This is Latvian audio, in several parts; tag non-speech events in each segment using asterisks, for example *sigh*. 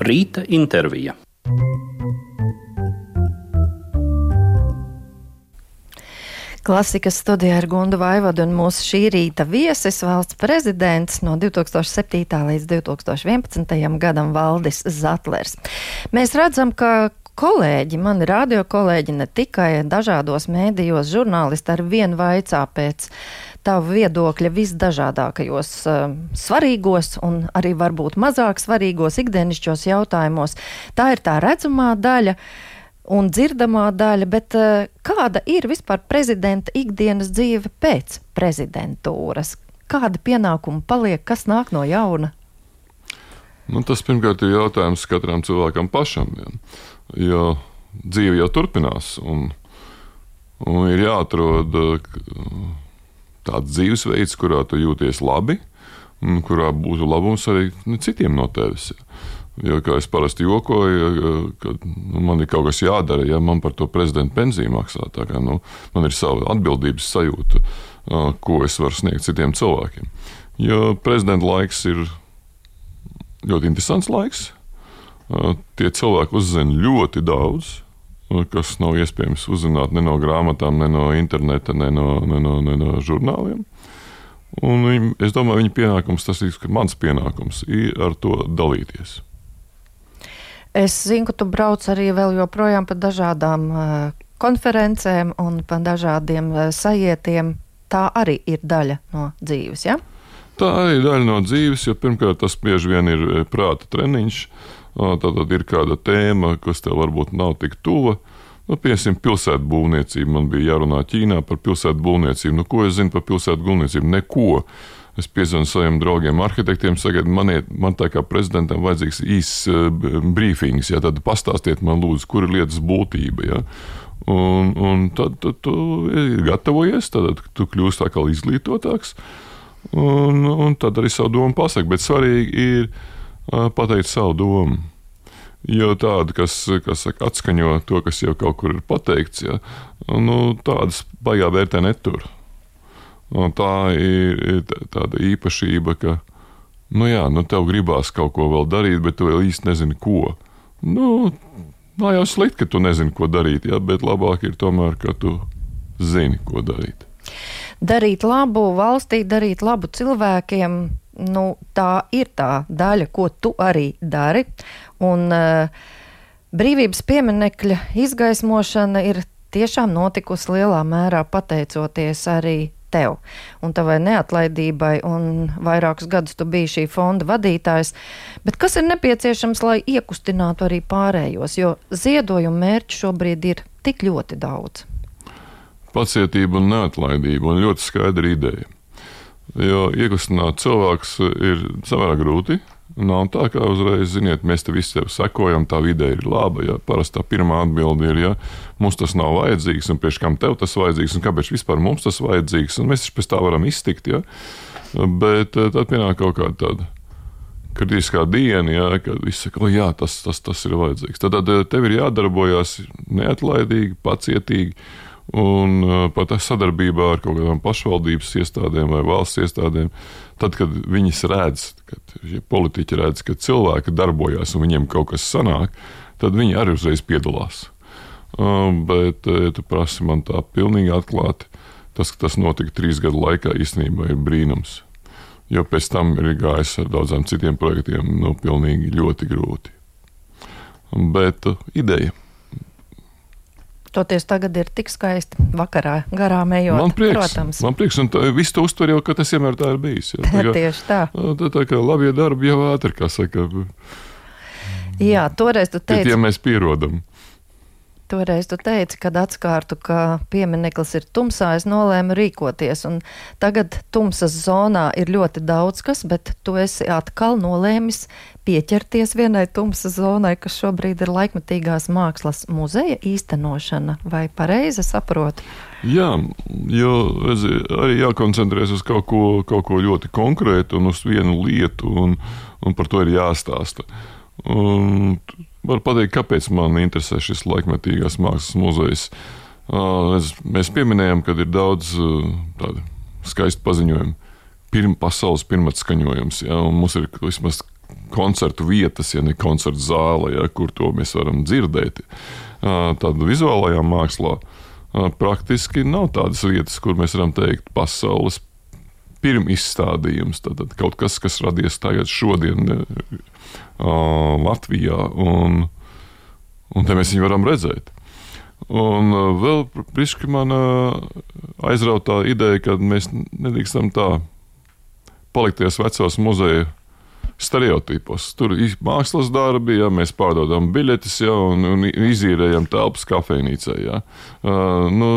Rīta intervija. Klasikas studijā ir Gunda Vaivada un mūsu šī rīta viesis valsts prezidents no 2007. līdz 2011. gadam Valdis Zatlers. Mēs redzam, ka kolēģi, mani radio kolēģi, ne tikai dažādos mēdījos, žurnālisti ar vienu vaicā pēc tavu viedokļa visdažādākajos uh, svarīgos un arī varbūt mazāk svarīgos ikdienišķos jautājumos. Tā ir tā redzamā daļa. Un dzirdamā daļa, bet uh, kāda ir vispār prezidenta ikdienas dzīve pēc prezidentūras? Kādi pienākumi paliek, kas nāk no jauna? Nu, tas pirmkārt ir jautājums katram cilvēkam pašam. Ja. Jo dzīve jau turpinās, un, un ir jāatrod tāds dzīvesveids, kurā tu jūties labi, un kurā būtu labums arī nu, citiem no tevis. Jo, kā es parasti jokoju, ka nu, man ir kaut kas jādara, ja man par to prezidenta pensiju maksā. Kā, nu, man ir sava atbildības sajūta, ko es varu sniegt citiem cilvēkiem. Jo prezidenta laiks ir ļoti interesants laiks. Tie cilvēki uzzina ļoti daudz, kas nav iespējams uzzināt ne no grāmatām, ne no interneta, ne no, ne no, ne no žurnāliem. Un viņi, es domāju, viņa pienākums, tas ir mans pienākums, ir ar to dalīties. Es zinu, ka tu brauc arī vēl joprojām pa dažādām uh, konferencēm un pa dažādiem uh, sajietiem. Tā arī ir daļa no dzīves. Ja? Tā arī ir daļa no dzīves, jo pirmkārt tas bieži vien ir prāta treniņš. Tad ir kāda tēma, kas tev varbūt nav tik tuva. Nu, piemēram, pilsētu būvniecība. Man bija jārunā Ķīnā par pilsētu būvniecību. Nu, ko es zinu par pilsētu būvniecību? Neko. Es piezvanu saviem draugiem, arhitektiem, saku, man, man tā kā prezidentam vajadzīgs īsts uh, brīfings, ja tad pastāstiet man, lūdzu, kur ir lietas būtība. Ja? Un, un tad, tad tu gatavojies, tad tu kļūsi atkal izglītotāks, un, un tad arī savu domu pasaki. Bet svarīgi ir pateikt savu domu. Jo tāda, kas, kas saka, atskaņo to, kas jau kaut kur ir pateikts, ja, nu, tādas baigā vērtē netur. Un tā ir tāda īpašība, ka, nu jā, nu tev gribās kaut ko vēl darīt, bet tu vēl īsti nezini, ko. Nu, nav jau slikti, ka tu nezini, ko darīt, jā, bet labāk ir tomēr, ka tu zini, ko darīt. Darīt labu valstī, darīt labu cilvēkiem, nu, tā ir tā daļa, ko tu arī dari. Un uh, brīvības pieminekļa izgaismošana ir tiešām notikusi lielā mērā pateicoties arī tev un tavai neatlaidībai, un vairākus gadus tu biji šī fonda vadītājs. Bet kas ir nepieciešams, lai iekustinātu arī pārējos, jo ziedojumu mērķu šobrīd ir tik ļoti daudz? Pacietība un neatlaidība un ļoti skaidra ideja. Jo iekustināt cilvēks ir samērā grūti, Nav tā, kā uzreiz, ziniet, mēs te visi sekojam, tā vide ir laba. Ja? Parasti tā pirmā atbilde ir, ja mums tas nav vajadzīgs, un priekš kam tev tas vajadzīgs, un kāpēc vispār mums tas vajadzīgs, un mēs taču pēc tā varam iztikt. Ja? Bet eh, tad pienāk kaut kāda tāda kritiskā diena, ja, kad viss saka, jā, tas, tas, tas ir vajadzīgs. Tad, tad eh, tev ir jādarbojas neatlaidīgi, pacietīgi. Un pat sadarbībā ar kaut kādām pašvaldības iestādēm vai valsts iestādēm, tad, kad viņas redz, kad ja politiķi redz, ka cilvēki darbojas un viņiem kaut kas sanāk, tad viņi arī uzreiz piedalās. Bet, ja tu prasi man tā pilnīgi atklāti, tas, ka tas notika trīs gadu laikā, īstenībā ir brīnums. Jo pēc tam ir gājis ar daudziem citiem projektiem, nu, pilnīgi ļoti grūti. Bet ideja Toties tagad ir tik skaisti vakarā, garām ejot. Man prieks, protams. Man prieks, un tā, viss to uztver jau, ka tas vienmēr tā ir bijis. Jā, tā *laughs* kā, Tieši tā. Tā, tā kā labie darbi jau ātri, kā saka. Jā, toreiz tu teici. Ja mēs pierodam. Toreiz tu teici, kad atskārtu, ka piemineklis ir tumsā, es nolēmu rīkoties. Tagad tumsas zonā ir ļoti daudz kas, bet tu esi atkal nolēmis pieķerties vienai tumsas zonai, kas šobrīd ir laikmatīgās mākslas muzeja īstenošana. Vai pareizi saprotu? Jā, jo redzi, arī jākoncentrēs uz kaut ko, kaut ko ļoti konkrētu un uz vienu lietu, un, un par to ir jāstāsta. Un Varu pateikt, kāpēc man interesē šis laikmetīgās mākslas muzejs. Mēs pieminējām, ka ir daudz tādu skaistu paziņojumu. Pirm, pasaules pirmats skaņojums, ja, un mums ir vismaz koncertu vietas, ja ne koncertu zāle, ja, kur to mēs varam dzirdēt. Tad vizuālajā mākslā praktiski nav tādas vietas, kur mēs varam teikt, pasaules pirmizstādījums, tad kaut kas, kas radies tagad, šodien Latvijā, un, un te mēs viņu varam redzēt. Un vēl priekšā man aizrautā ideja, ka mēs nedrīkstam tā palikties vecos muzeja stereotipos. Tur ir mākslas darbi, ja mēs pārdodam biļetes, ja, un, un izīrējam telpas kafejnīcā. Ja. Uh, nu,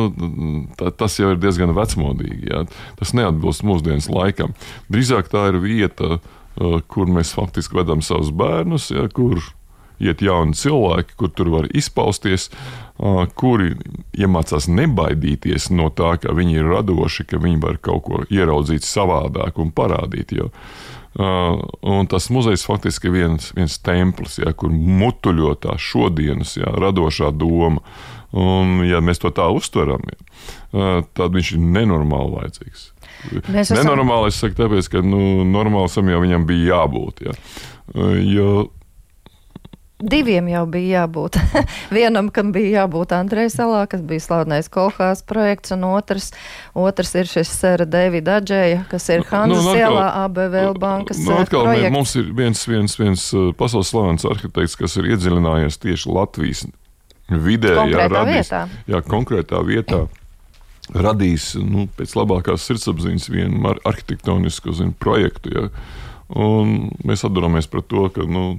tā, tas jau ir diezgan vecmodīgi. Ja. Tas neatbilst mūsdienas laikam. Drīzāk tā ir vieta, uh, kur mēs faktiski vedam savus bērnus, ja, kur iet jauni cilvēki, kur tur var izpausties, uh, kuri iemācās nebaidīties no tā, ka viņi ir radoši, ka viņi var kaut ko ieraudzīt savādāk un parādīt. Jo, Uh, un tas muzejs faktiski ir viens, viens templis, ja, kur mutuļo tā šodienas ja, radošā doma. Un, ja mēs to tā uztveram, ja, uh, tad viņš ir nenormāli vajadzīgs. Mēs esam... Nenormāli es saku, tāpēc, ka nu, normālam jau viņam bija jābūt. Ja. Uh, jo Diviem jau bija jābūt. *laughs* Vienam, kam bija jābūt Andrejs Salā, kas bija slavenais Kolhās projekts, un otrs, otrs ir šis Sēra Davida Adžēja, kas ir Hanzas nu, ielā ABVL bankas nu, atkal, projekts. Mums ir viens, viens, viens pasaules slavens arhitekts, kas ir iedziļinājies tieši Latvijas vidē, jā, radīs, vietā. jā, konkrētā vietā. Radīs nu, pēc labākās sirdsapziņas vienu arhitektonisku zinu, projektu. Ja. Un mēs atduramies par to, ka nu,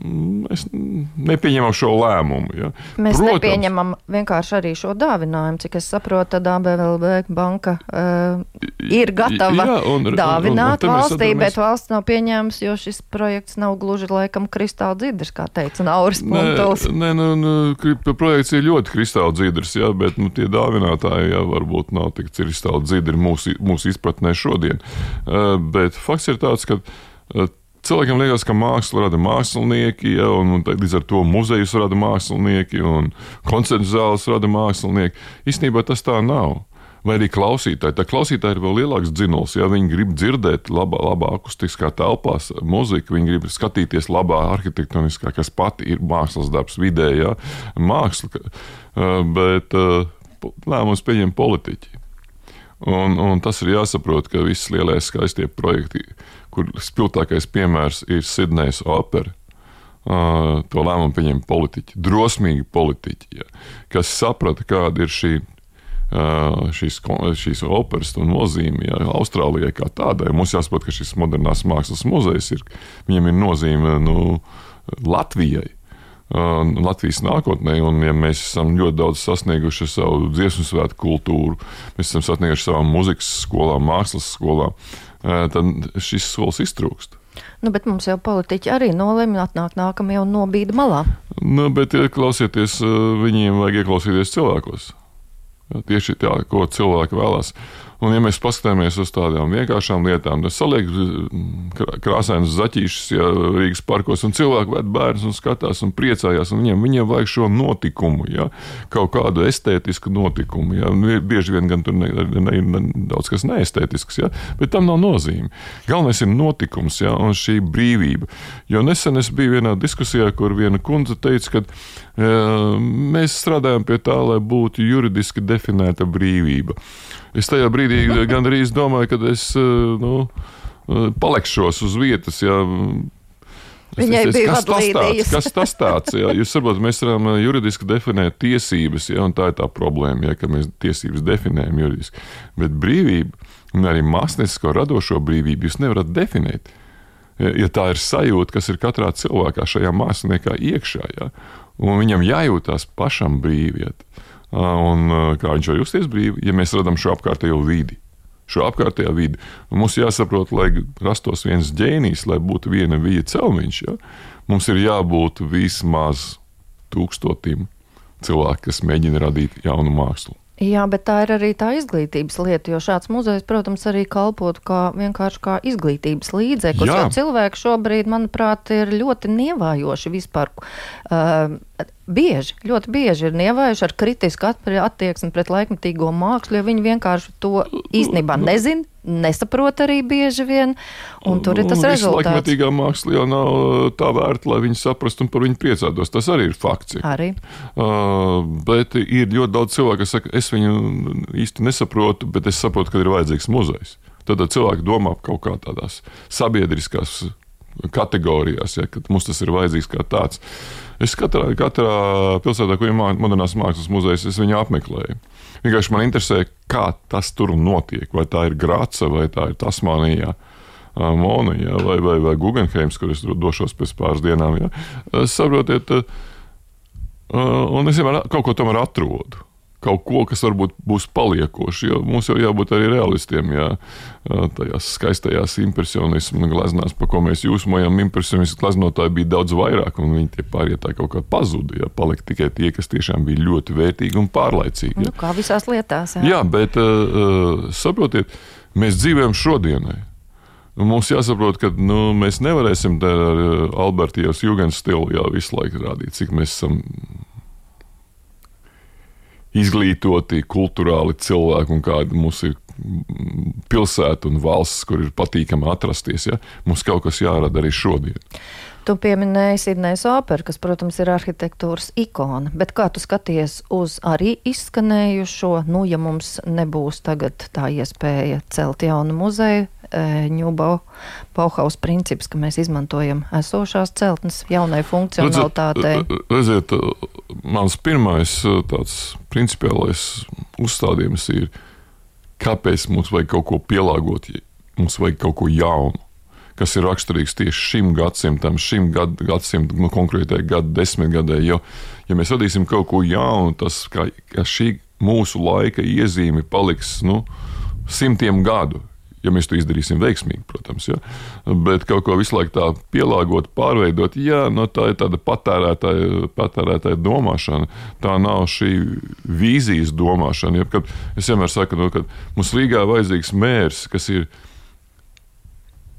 Mēs nepieņemam šo lēmumu. Ja. Mēs Protams, nepieņemam vienkārši arī šo dāvinājumu. Cik es saprotu, tad ABLB banka uh, ir gatava jā, un, dāvināt un, un, un valstī, atdaramies... bet valsts nav pieņēmusi, jo šis projekts nav gluži laikam kristāla dzidrs, kā teica Nauris Puntuls. Nē, nē, nu, nu, projekts ir ļoti kristāla dzidrs, jā, bet nu, tie dāvinātāji jā, varbūt nav tik kristāla dzidri mūsu, mūsu izpratnē šodien. Uh, bet fakts ir tāds, ka uh, Cilvēkiem liekas, ka māksla rada mākslinieki, ja, un, un līdz ar to muzejus rada mākslinieki, un koncertu zāles rada mākslinieki. Īstenībā tas tā nav. Vai arī klausītāji. Tā klausītāji ir vēl lielāks dzinols. Ja viņi grib dzirdēt labā, labā akustiskā telpā mūziku, viņi grib skatīties labā arhitektoniskā, kas pati ir mākslas darbs vidē, ja, māksla. Bet lēmums pieņem politiķi. Un, un tas ir jāsaprot, ka visi lielie skaistie projekti kur spilgtākais piemērs ir Sidnejas opera. Uh, to lēmumu pieņem politiķi, drosmīgi politiķi, ja, kas saprata, kāda ir šī, uh, šīs, šīs operas nozīme ja, Austrālijai kā tādai. Mums jāsaprot, ka šis modernās mākslas muzejs ir, viņam ir nozīme nu, Latvijai. Uh, Latvijas nākotnē, un ja mēs esam ļoti daudz sasnieguši savu dziesmu svētku kultūru, mēs esam sasnieguši savām muzikas skolām, mākslas skolām, uh, tad šis solis iztrūkst. Nu, bet mums jau politiķi arī nolēma atnākt nākamajā un nobīda malā. Nu, bet, klausieties, viņiem vajag ieklausīties cilvēkos. Tieši tā, ko cilvēki vēlās. Un, ja mēs paskatāmies uz tādām vienkāršām lietām, tad saliek mm, krāsainas zaķīšas ja, Rīgas parkos, un cilvēki ved bērnus un skatās un priecājās. Un viņiem, viņiem vajag šo notikumu, ja, kaut kādu estētisku notikumu. Ja. Bieži vien gan tur ne, ne, ne, daudz kas neestētisks, ja, bet tam nav nozīme. Galvenais ir notikums ja, un šī brīvība. Jo nesen es biju vienā diskusijā, kur viena kundze teica, ka ja, mēs strādājam pie tā, lai būtu juridiski definēta brīvība. Es tajā brīdī gandrīz domāju, ka es eh, nu, eh, palikšos uz vietas. Jā. Es Viņai teicu, bija kas tas tāds? Kas tas tāds? Jā? Jūs saprotat, mēs varam eh, juridiski definēt tiesības, jā, un tā ir tā problēma, jā, ka mēs tiesības definējam juridiski. Bet brīvību, un arī māksliniecisko radošo brīvību, jūs nevarat definēt. Ja, ja tā ir sajūta, kas ir katrā cilvēkā, šajā māksliniekā iekšā, jā, un viņam jājūtās pašam brīvi. Jā un kā viņš var justies brīvi, ja mēs radām šo apkārtējo vidi. Šo apkārtējo vidi. Un mums jāsaprot, lai rastos viens ģēnijs, lai būtu viena vija celmiņš, ja? mums ir jābūt vismaz tūkstotim cilvēku, kas mēģina radīt jaunu mākslu. Jā, bet tā ir arī tā izglītības lieta, jo šāds muzejs, protams, arī kalpotu kā vienkārši kā izglītības līdzeklis. Jo cilvēki šobrīd, manuprāt, ir ļoti nievājoši vispār. Uh, bieži, ļoti bieži ir nievējuši ar kritisku attieksmi pret laikmatīgo mākslu, jo viņi vienkārši to īstenībā nezina, nesaprot arī bieži vien, un tur ir tas nu, rezultāts. Laikmetīgā māksla jau nav uh, tā vērta, lai viņi saprastu un par viņu priecātos. Tas arī ir fakts. Arī. Uh, bet ir ļoti daudz cilvēku, kas saka, es viņu īsti nesaprotu, bet es saprotu, ka ir vajadzīgs muzejs. Tad cilvēki domā kaut kā tādās sabiedriskās kategorijās, ja, ka mums tas ir vajadzīgs kā tāds. Es katrā, katrā pilsētā, kur ir modernās mākslas muzejs, es viņu apmeklēju. Vienkārši man interesē, kā tas tur notiek. Vai tā ir Grāca, vai tā ir Tasmānijā. Monija vai, vai, vai Guggenheims, kur es došos pēc pāris dienām. Ja. Saprotiet, un es vienmēr kaut ko tomēr atrodu kaut ko, kas varbūt būs paliekoši. Jo mums jau jābūt arī realistiem. Jā, tajās skaistajās impresionismu gleznās, pa ko mēs jūsmojam, impresionismu gleznotāji bija daudz vairāk, un viņi tie pārējie kaut kā pazuda. Jā, palika tikai tie, kas tiešām bija ļoti vērtīgi un pārlaicīgi. Nu, kā visās lietās. Jā, jā bet uh, saprotiet, mēs dzīvojam šodienai. Mums jāsaprot, ka nu, mēs nevarēsim ar Albertijas Jūgens stilu jau visu laiku rādīt, cik mēs esam izglītoti, kultūrāli cilvēki un kāda mums ir pilsēta un valsts, kur ir patīkami atrasties. Ja? Mums kaut kas jārada arī šodien. Tu pieminēji Sidnejas operu, kas, protams, ir arhitektūras ikona, bet kā tu skaties uz arī izskanējušo, nu, ja mums nebūs tagad tā iespēja celt jaunu muzeju, ņūbo Bauhaus princips, ka mēs izmantojam esošās celtnes jaunai funkcionalitātei. Redziet, mans pirmais tāds principiālais uzstādījums ir, kāpēc mums vajag kaut ko pielāgot, mums vajag kaut ko jaunu kas ir raksturīgs tieši šim gadsimtam, šim gad, gadsimtam, nu, konkrētai gadu desmitgadē. Jo, ja mēs radīsim kaut ko jaunu, tas kā, ka šī mūsu laika iezīme paliks nu, simtiem gadu ja mēs to izdarīsim veiksmīgi, protams. Ja? Bet kaut ko visu laiku tā pielāgot, pārveidot, jā, no tā ir tāda patērētāja, patērētāja domāšana. Tā nav šī vīzijas domāšana. Ja, es vienmēr saku, no, ka mums Rīgā ir vajadzīgs mērs, kas ir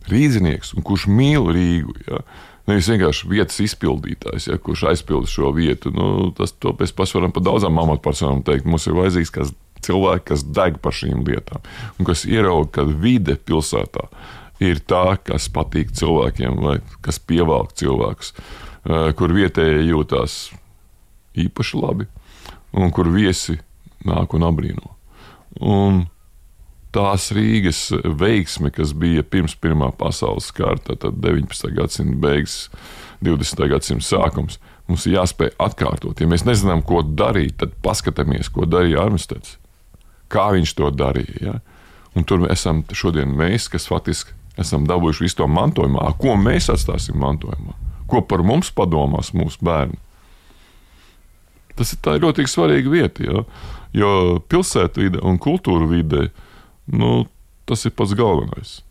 rīznieks un kurš mīl Rīgu. Ja? Nevis vienkārši vietas izpildītājs, ja, kurš aizpild šo vietu. Nu, tas mēs paši varam par daudzām amatpersonām teikt. Mums ir vajadzīgs kāds cilvēki, kas deg par šīm lietām un kas ierauga, ka vide pilsētā ir tā, kas patīk cilvēkiem vai kas pievelk cilvēkus, kur vietējie jūtās īpaši labi un kur viesi nāk un apbrīno. Un tās Rīgas veiksme, kas bija pirms Pirmā pasaules kara, tad 19. gadsimta beigas, 20. gadsimta sākums, mums ir jāspēj atkārtot. Ja mēs nezinām, ko darīt, tad paskatāmies, ko darīja Armsteds kā viņš to darīja. Ja? Un tur esam šodien mēs, kas faktiski esam dabūjuši visu to mantojumā. Ko mēs atstāsim mantojumā? Ko par mums padomās mūsu bērni? Tas ir ļoti svarīga vieta, ja? jo pilsētvide un kultūra vide nu, tas ir pats galvenais.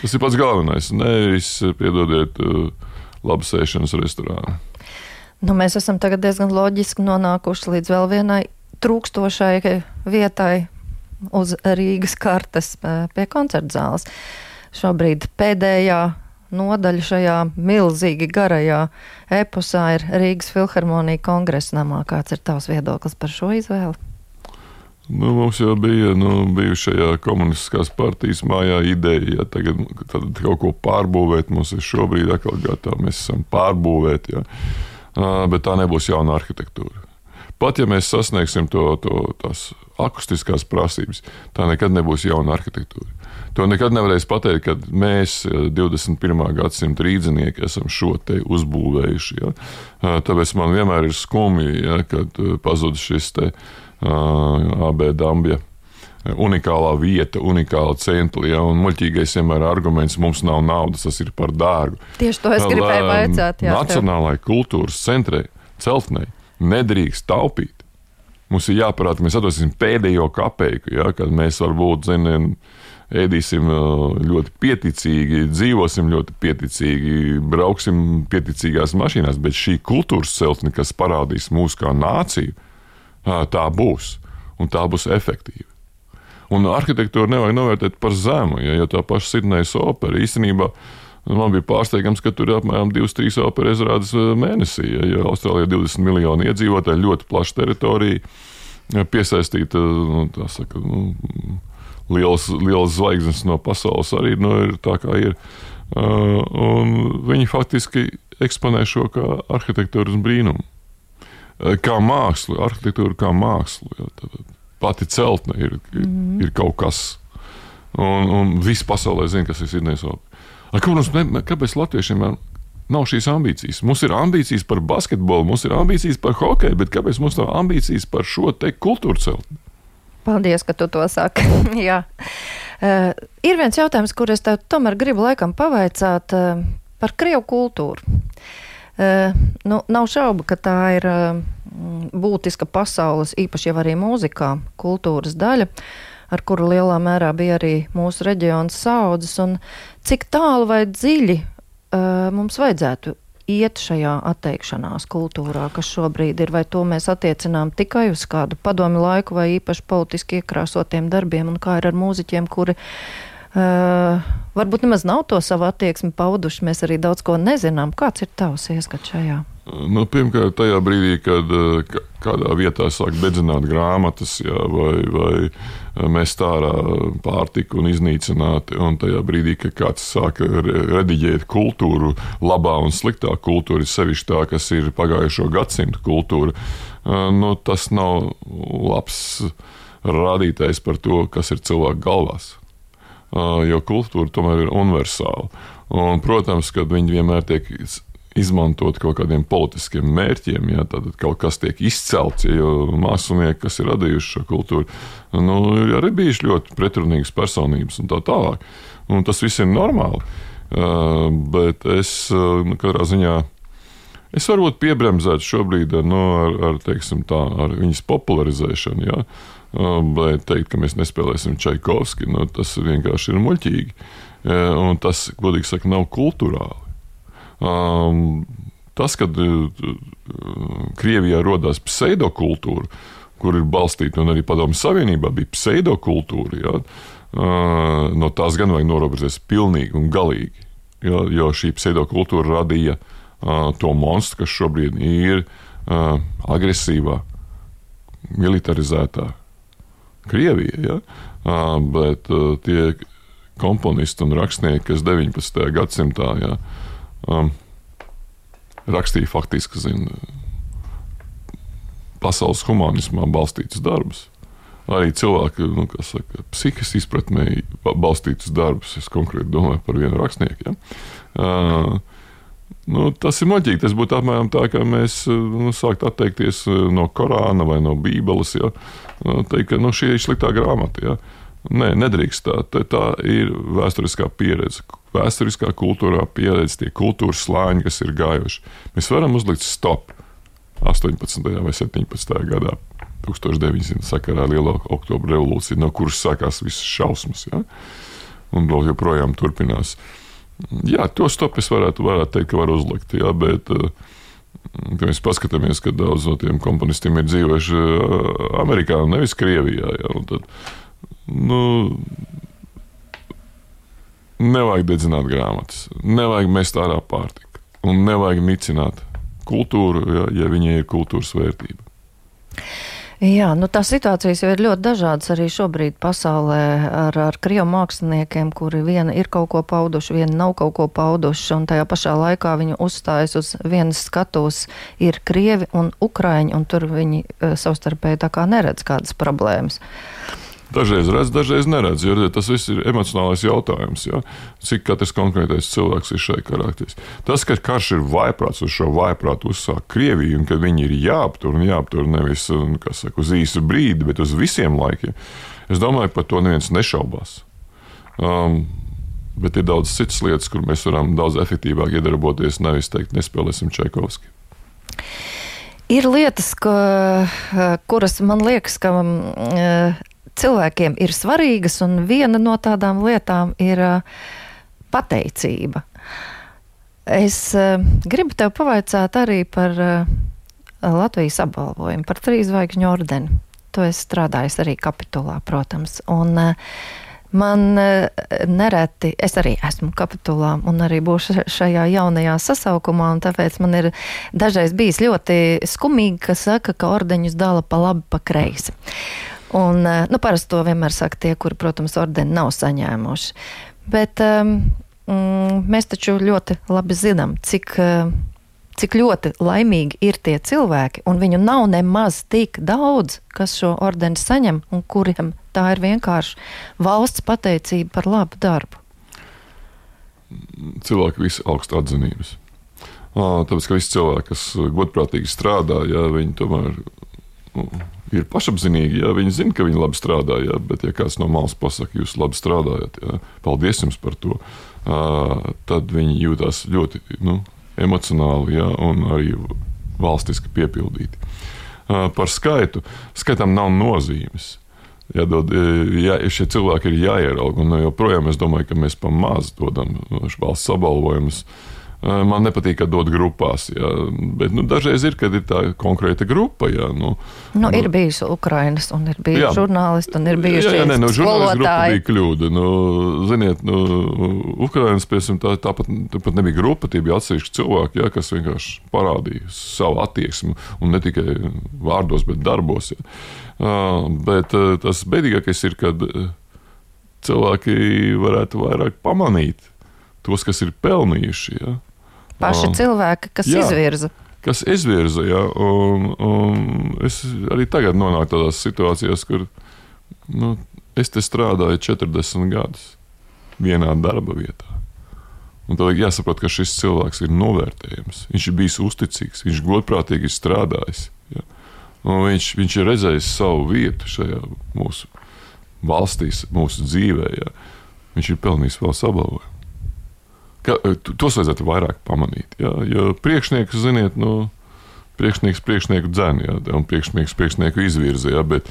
Tas ir pats galvenais. Nevis, piedodiet, labi sēšanas restorānā. Nu, mēs esam diezgan loģiski nonākuši līdz vēl vienai trūkstošai vietai uz Rīgas kartes pie koncerta zāles. Šobrīd pēdējā nodaļa šajā milzīgi garajā eposā ir Rīgas filharmonija kongresa namā. Kāds ir tavs viedoklis par šo izvēli? Nu, mums jau bija nu, bijušajā komunistiskās partijas mājā ideja, ja tagad kaut ko pārbūvēt. Mums ir šobrīd atkal gatavi, mēs esam pārbūvēti, ja. bet tā nebūs jauna arhitektūra. Pat ja mēs sasniegsim to, to, tās akustiskās prasības, tā nekad nebūs jauna arhitektūra. To nekad nevarēs pateikt, kad mēs 21. Eh, gadsimta rīznieki esam šo te uzbūvējuši. Ja? Eh, tāpēc man vienmēr ir skumji, ja, kad eh, pazudis šis te uh, AB dambja unikālā vieta, unikāla centra. Ja, un muļķīgais vienmēr ir arguments, mums nav naudas, tas ir par dārgu. Tieši to es gribēju vaicāt. Nacionālajai kultūras centrai, celtnei, nedrīkst taupīt. Mums ir jāparāda, ka mēs atdosim pēdējo kapeiku, ja, kad mēs varbūt zinām, ēdīsim ļoti pieticīgi, dzīvosim ļoti pieticīgi, brauksim pieticīgās mašīnās, bet šī kultūras celtne, kas parādīs mūsu kā nāciju, tā būs un tā būs efektīva. Un arhitektūru nevajag novērtēt par zemu, ja, jo tā paša Sidnejas opera īstenībā Man bija pārsteigums, ka tur ir apmēram 2-3 operas izrādes mēnesī. Ja, ja Austrālijā ir 20 miljoni iedzīvotāji, ļoti plaša teritorija, piesaistīta nu, saka, nu, lielas, lielas zvaigznes no pasaules arī nu, ir tā, kā ir. Uh, viņi faktiski eksponē šo kā arhitektūras brīnumu. Kā mākslu, arhitektūra kā mākslu. Jā, pati celtne ir, mm. ir kaut kas. Un, un viss pasaulē zina, kas ir Sidnejas opera. Kāpēc latviešiem nav šīs ambīcijas? Mums ir ambīcijas par basketbolu, mums ir ambīcijas par hokeju, bet kāpēc mums nav ambīcijas par šo te kultūru celtni? Paldies, ka tu to saki. *laughs* Uh, ir viens jautājums, kur es tev tomēr gribu laikam pavaicāt uh, par Krievu kultūru. Uh, nu, nav šaubu, ka tā ir uh, būtiska pasaules, īpaši jau arī mūzikā, kultūras daļa, ar kuru lielā mērā bija arī mūsu reģions saudzes, un cik tālu vai dziļi uh, mums vajadzētu iet šajā atteikšanās kultūrā, kas šobrīd ir, vai to mēs attiecinām tikai uz kādu padomi laiku vai īpaši politiski iekrāsotiem darbiem, un kā ir ar mūziķiem, kuri uh, varbūt nemaz nav to savu attieksmi pauduši, mēs arī daudz ko nezinām. Kāds ir tavs ieskats šajā? Nu, pirmkārt, tajā brīdī, kad uh, kādā vietā sāk dedzināt grāmatas, jā, vai, vai uh, mest ārā pārtiku un iznīcināt, un tajā brīdī, kad kāds sāk rediģēt kultūru, labā un sliktā kultūra, sevišķi tā, kas ir pagājušo gadsimtu kultūra, uh, nu, tas nav labs rādītājs par to, kas ir cilvēku galvās. Jo kultūra tomēr ir universāla. Un, protams, ka viņi vienmēr tiek izmantot kaut kādiem politiskiem mērķiem, ja tad kaut kas tiek izcelts, ja, jo mākslinieki, kas ir radījuši šo kultūru, nu, ir arī bijuši ļoti pretrunīgas personības un tā tālāk. Un tas viss ir normāli. Uh, bet es uh, katrā ziņā. Es varbūt piebremzētu šobrīd nu, ar, ar, teiksim, tā, ar viņas popularizēšanu, ja? bet teikt, ka mēs nespēlēsim Čaikovski, nu, tas vienkārši ir muļķīgi. Un tas, godīgi sakot, nav kultūrāli. Um, tas, kad uh, Krievijā radās pseidokultūra, kur ir balstīta, un arī Padomju Savienībā bija pseidokultūra, ja, uh, no tās gan vajag norobežoties pilnīgi un galīgi. Ja, jo šī pseidokultūra radīja uh, to monstru, kas šobrīd ir uh, agresīvā, militarizētā Krievija. Ja? Uh, bet uh, tie komponisti un rakstnieki, kas 19. gadsimtā ja, uh, um, rakstīja faktiski zin, pasaules humanismā balstītus darbus. Arī cilvēki, nu, kas saka, psihiski izpratnē balstītus darbus. Es konkrēti domāju par vienu rakstnieku. Ja? Uh, Nu, tas ir moķīgi. Tas būtu apmēram tā, ka mēs nu, sāktu atteikties no Korāna vai no Bībeles. Ja? Nu, teikt, ka nu, šī ir sliktā grāmata. Ja? Nē, nedrīkst tā. Tā ir vēsturiskā pieredze, vēsturiskā kultūrā pieredze, tie kultūras slāņi, kas ir gājuši. Mēs varam uzlikt stop 18. vai 17. gadā. 1900. sakarā Lielo oktobra revolūcija, no kuras sākās visas šausmas, ja? un vēl joprojām turpinās. Jā, to stopu es varētu, varētu teikt, ka var uzlikt, jā, bet, eh, kad mēs paskatāmies, ka daudz no tiem komponistiem ir dzīvojuši eh, Amerikā, nevis Krievijā, jā, un tad, nu, nevajag dedzināt grāmatas, nevajag mest ārā pārtiku un nevajag nicināt kultūru, ja, ja viņai ir kultūras vērtība. Jā, nu tās situācijas jau ir ļoti dažādas arī šobrīd pasaulē ar, ar krievu māksliniekiem, kuri viena ir kaut ko pauduši, viena nav kaut ko pauduši, un tajā pašā laikā viņi uzstājas uz vienas skatos ir krievi un ukraiņi, un tur viņi uh, savstarpēji tā kā neredz kādas problēmas. Dažreiz redz, dažreiz neredz, jo tas viss ir emocionālais jautājums. Ja? Cik katrs konkrētais cilvēks ir šai karakteris. Tas, ka karš ir vaiprāts, uz šo vaiprātu uzsāk Krieviju, un ka viņi ir jāaptur un jāaptur nevis saka, uz īsu brīdi, bet uz visiem laikiem, es domāju, par to neviens nešaubās. Um, bet ir daudz citas lietas, kur mēs varam daudz efektīvāk iedarboties, nevis teikt, nespēlēsim Čaikovski. Ir lietas, ka, kuras man liekas, ka uh, cilvēkiem ir svarīgas, un viena no tādām lietām ir pateicība. Es gribu tev pavaicāt arī par Latvijas apbalvojumu, par trīs zvaigžņu ordeni. To es strādāju arī kapitulā, protams. Un, Man nereti, es arī esmu kapitulā un arī būšu šajā jaunajā sasaukumā, un tāpēc man ir dažreiz bijis ļoti skumīgi, ka saka, ka ordeņus dala pa labi, pa kreisi. Un, eh, nu, parasti to vienmēr saka tie, kuri, protams, ordeni nav saņēmuši. Bet um, mēs taču ļoti labi zinām, cik uh, cik ļoti laimīgi ir tie cilvēki, un viņu nav nemaz tik daudz, kas šo ordeni saņem, un kuriem tā ir vienkārši valsts pateicība par labu darbu. Cilvēki visi augstu atzinības. Tāpēc, ka visi cilvēki, kas godprātīgi strādā, jā, viņi tomēr ir pašapziņīgi. Jā, viņi zina, ka viņi labi strādā, jā, bet, ja kāds no malas pasakā, jūs labi strādājat, jā, paldies jums par to, tad viņi jūtas ļoti nu, emocionāli ja, un arī valstiski piepildīti. Par skaitu. Skaitam nav nozīmes. Jādod, jā, šie cilvēki ir jāierauga. Un joprojām es domāju, ka mēs pa maz dodam valsts apbalvojumus uh, Man nepatīk, ka dod grupās, jā, bet nu, dažreiz ir, kad ir tā konkrēta grupa. Jā, nu, nu, nu, ir bijusi Ukrainas, un ir bijusi jā, žurnālisti, un ir jā, nē, nu, žurnālisti grupa bija kļūda. Nu, ziniet, nu, Ukrainas, piemēram, tā, tāpat, tāpat nebija grupa, tie bija atsevišķi cilvēki, jā, kas vienkārši parādīja savu attieksmi, un ne tikai vārdos, bet darbos. Jā. Uh, bet uh, tas bēdīgākais ir, kad cilvēki varētu vairāk pamanīt tos, kas ir pelnījuši. Ja paši cilvēki, kas jā, izvirza. Kas izvirza, jā, un, un es arī tagad nonāku tādās situācijās, kur nu, es te strādāju 40 gadus vienā darba vietā. Un tad jāsaprot, ka šis cilvēks ir novērtējams. Viņš ir bijis uzticīgs, viņš godprātīgi ir strādājis. Ja? Un viņš, viņš ir redzējis savu vietu šajā mūsu valstī, mūsu dzīvē. Ja? Viņš ir pelnījis vēl sabalvojumu ka, eh, tos vajadzētu vairāk pamanīt. Jā, jo priekšnieks, ziniet, nu, priekšnieks priekšnieku dzēn, jā, un priekšnieks priekšnieku izvirza. Jā, bet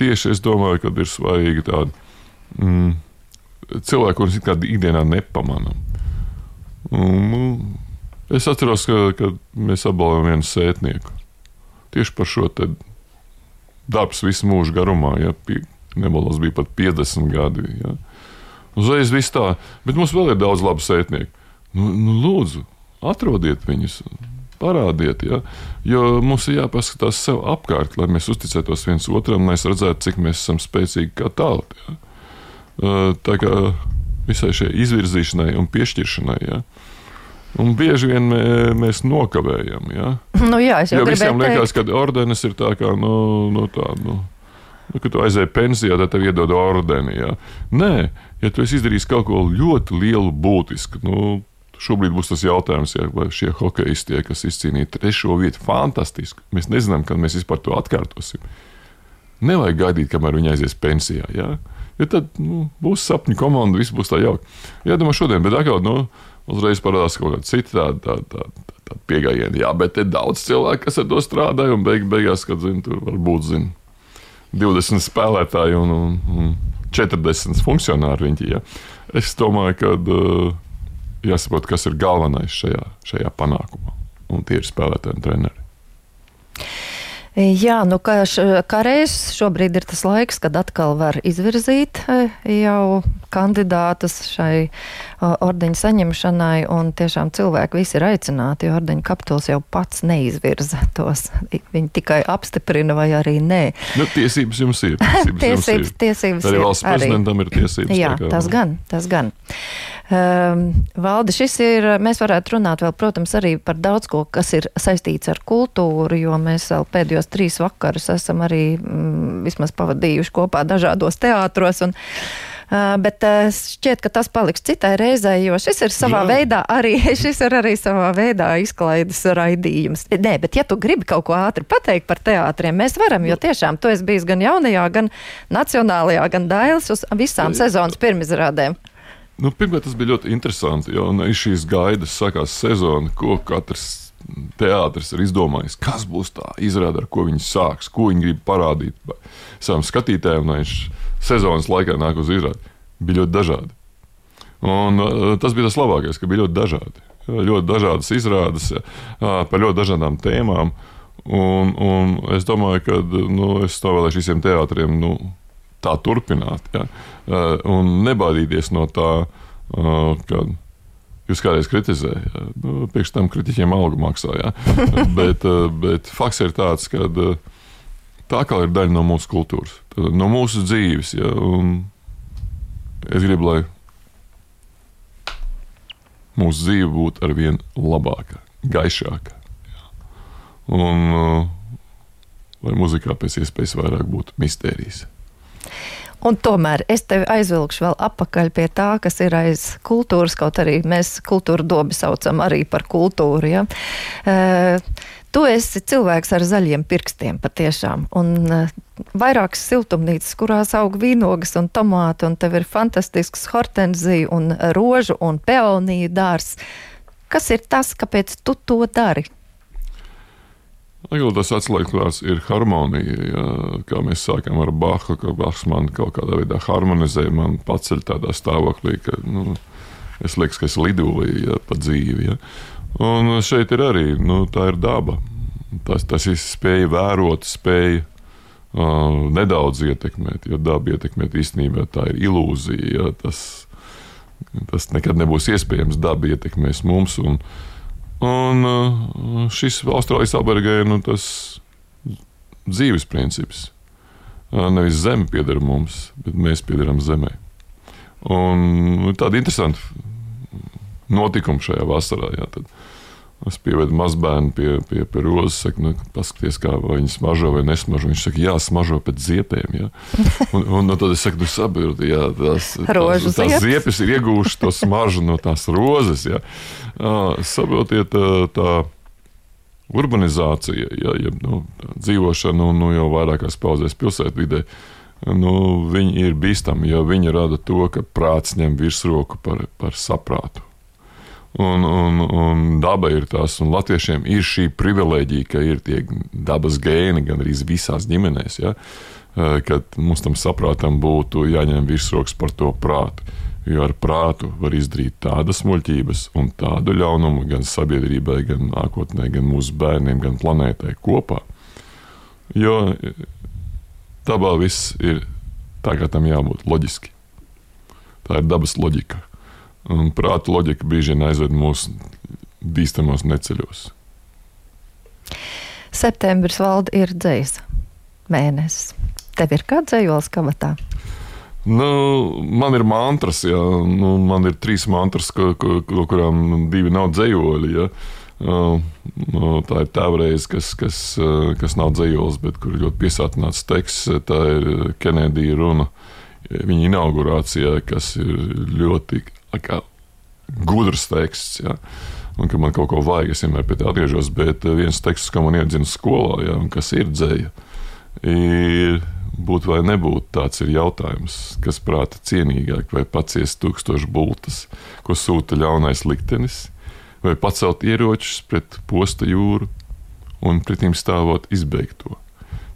tieši es domāju, ka ir svarīgi tādi mm, cilvēki, kurus ikdienā nepamanām. Nu, es atceros, ka, kad mēs apbalvojam vienu sētnieku. Tieši par šo darbs visu mūžu garumā, ja nebalos bija pat 50 gadi. Ja. Uzreiz viss tā, bet mums vēl ir daudz labu sētnieku. Nu, nu, lūdzu, atrodiet viņus, parādiet, ja? jo mums ir jāpaskatās sev apkārt, lai mēs uzticētos viens otram, lai mēs redzētu, cik mēs esam spēcīgi kā tauta. Ja? Tā kā visai šai izvirzīšanai un piešķiršanai. Ja? Un bieži vien mē, mēs nokavējam. Ja? *laughs* Nu, jā, es jau jo visiem liekas, ka ordenis ir tā kā nu, nu, tā. Nu, Nu, kad tu aizēji pensijā, tad tev iedod ordeni. Ja? Nē, ja tu izdarīsi kaut ko ļoti lielu, būtisku, nu, šobrīd būs tas jautājums, ja, vai šie hokeisti, kas izcīnīja trešo vietu, fantastiski. Mēs nezinām, kad mēs vispār to atkārtosim. Nevajag gaidīt, kamēr viņi aizies pensijā. Ja? Ja tad nu, būs sapņu komanda, viss būs tā jauki. Jādomā šodien, bet atkal nu, uzreiz parādās kaut kāda cita tāda. Tā, tā, tā pieejama, jā, bet ir daudz cilvēku, kas ar to strādāja, un beig, beigās, kad zin, tur varbūt zina 20 spēlētāji un, un, un 40 funkcionāri. Viņi, ja. Es domāju, ka uh, jāsaprot, kas ir galvenais šajā, šajā panākumā, un tie ir spēlētāji un treneri. Jā, nu kā, š, kā reizes šobrīd ir tas laiks, kad atkal var izvirzīt e, jau kandidātus šai ordeņa saņemšanai, un tiešām cilvēki visi ir aicināti, jo ordeņa kapituls jau pats neizvirza tos. Viņi tikai apstiprina vai arī nē. Nu, tiesības jums ir. Tiesības, *laughs* tiesības, jums ir. tiesības arī valsts prezidentam ir tiesības. Jā, tas gan, tas gan. Um, Valde, šis ir, mēs varētu runāt vēl, protams, arī par daudz ko, kas ir saistīts ar kultūru, jo mēs vēl pēdējos trīs vakarus esam arī mm, vismaz pavadījuši kopā dažādos teātros. Un, Uh, bet uh, šķiet, ka tas paliks citai reizei, jo šis ir savā Jā. veidā arī, *laughs* šis ir arī savā veidā izklaides raidījums. Nē, bet ja tu gribi kaut ko ātri pateikt par teātriem, mēs varam, jo tiešām tu esi bijis gan jaunajā, gan nacionālajā, gan dailes uz visām sezonas pirmizrādēm. Nu, pirmkārt, tas bija ļoti interesanti, jo no šīs gaidas sākās sezona, ko katrs teātris ir izdomājis, kas būs tā izrāde, ar ko viņi sāks, ko viņi grib parādīt savam skatītājam, lai viņš sezonas laikā nāk uz izrādi. Bija ļoti dažādi. Un, uh, tas bija tas labākais, ka bija ļoti dažādi. Ļoti dažādas izrādes uh, par ļoti dažādām tēmām. Un, un es domāju, ka nu, es novēlēšu visiem teātriem nu, tā turpināt. Ja? Un nebaidīties no tā, ka jūs kādreiz kritizējāt. Nu, Priekš tam kritiķiem algu maksājāt. *laughs* bet, bet fakts ir tāds, ka tā kā ir daļa no mūsu kultūras, no mūsu dzīves. Ja? Es gribu, lai mūsu dzīve būtu ar vien labāka, gaišāka. Ja? Un lai muzikā pēc iespējas vairāk būtu mistērijas. Un tomēr es tevi aizvilkšu vēl atpakaļ pie tā, kas ir aiz kultūras, kaut arī mēs kultūra dobi saucam arī par kultūru. Ja? Uh, tu esi cilvēks ar zaļiem pirkstiem patiešām. Un vairākas siltumnīcas, kurās aug vīnogas un tomāti, un tev ir fantastisks hortenzija un rožu un peoniju dārs. Kas ir tas, kāpēc tu to dari? Atkal tas atslēgvārds ir harmonija. Ja, kā mēs sākām ar Bahu, ka Bahs man kaut kādā veidā harmonizē, man paceļ tādā stāvoklī, ka nu, es liekas, ka es lidoju ja, pa dzīvi. Ja. Un šeit ir arī nu, tā ir daba. Tas, tas ir spēja vērot, spēja uh, nedaudz ietekmēt, jo daba ietekmēt īstenībā tā ir ilūzija. Ja, tas, tas nekad nebūs iespējams. Daba ietekmēs mums. Un, uh, Un uh, šis Austrālijas albergē ir nu, tas dzīves princips. Uh, nevis zeme pieder mums, bet mēs piederam zemē. Un nu, tāda interesanta notikuma šajā vasarā. Jā, tad, Es pievedu mazbērnu pie, pie, pie rozes, saku, nu, paskaties, kā viņi smaržo vai nesmaržo. Viņš saka, jā, smaržo pēc ziepēm. Jā. *laughs* Un, un, un tad es saku, nu, saprotu, jā, tās, tās, tās ziepes ir iegūšas to smaržu no tās rozes. Jā. Saprotiet, tā, tā urbanizācija, jā, ja, nu, dzīvošana nu, nu, jau vairākās pauzēs pilsētvidē. Nu, viņi ir bīstami, jo viņi rada to, ka prāts ņem virsroku par, par saprātu. Un, un, un daba ir tas, un latviešiem ir šī privilēģija, ka ir tie dabas gēni gan arī visās ģimenēs. Ja? Eh, kad mums tam saprātam būtu jāņem virsroks par to prātu. Jo ar prātu var izdarīt tādas muļķības un tādu ļaunumu gan sabiedrībai, gan nākotnē, gan mūsu bērniem, gan planētai kopā. Jo dabā viss ir tā, kā tam jābūt loģiski. Tā ir dabas loģika. Un prāta loģika bieži vien aizved mūs bīstamos neceļos. Septembris valda ir dzīs mēnesis. Tev ir kāds dzējols kabatā? Nu, man ir mantras, jā. Nu, man ir trīs mantras, no kurām divi nav dzējoļi. Ja. Uh, tā ir tā reize, kas, kas, uh, kas nav dzējols, bet kur ļoti piesātināts teksts. Tā ir Kenedija runa viņa inaugurācijā, kas ir ļoti gudrs teksts. Ja? Un, ka man kaut ko vajag, es vienmēr pie tā atgriežos. Bet eh, viens teksts, ko man iedzina skolā, ja, un kas ir dzēja, ir būt vai nebūt. Tāds ir jautājums, kas prāta cienīgāk, vai paciest tūkstošu bultas, ko sūta ļaunais liktenis, vai pacelt ieročus pret posta jūru un pretim stāvot izbeigt to.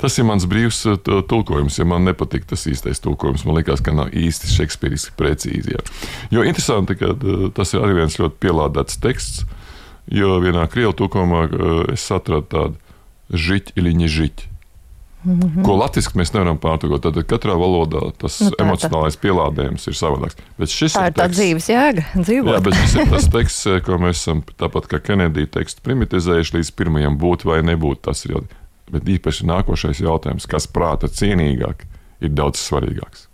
Tas ir mans brīvs uh, tulkojums. Ja man nepatīk tas īstais tulkojums, man liekas, ka nav īsti šekspīriski precīzi. Jā. Jo interesanti, ka uh, tas ir arī viens ļoti pielādēts teksts. Jo vienā krievu tulkojumā uh, es atradu tādu žiķi, iliņa žiķi. Mm -hmm. Ko latviešu mēs nevaram pārtulkot. Tad katrā valodā tas nu, emocionālais tā. pielādējums ir savādāks. Bet šis tā ir, ir tā dzīves jēga. Dzīvot. Jā, bet šis ir tas teksts, ko mēs esam tāpat kā Kenedija tekstu primitizējuši līdz pirmajam būt vai nebūt. Tas ir jau Bet īpaši nākošais jautājums, kas prāta cienīgāk, ir daudz svarīgāks.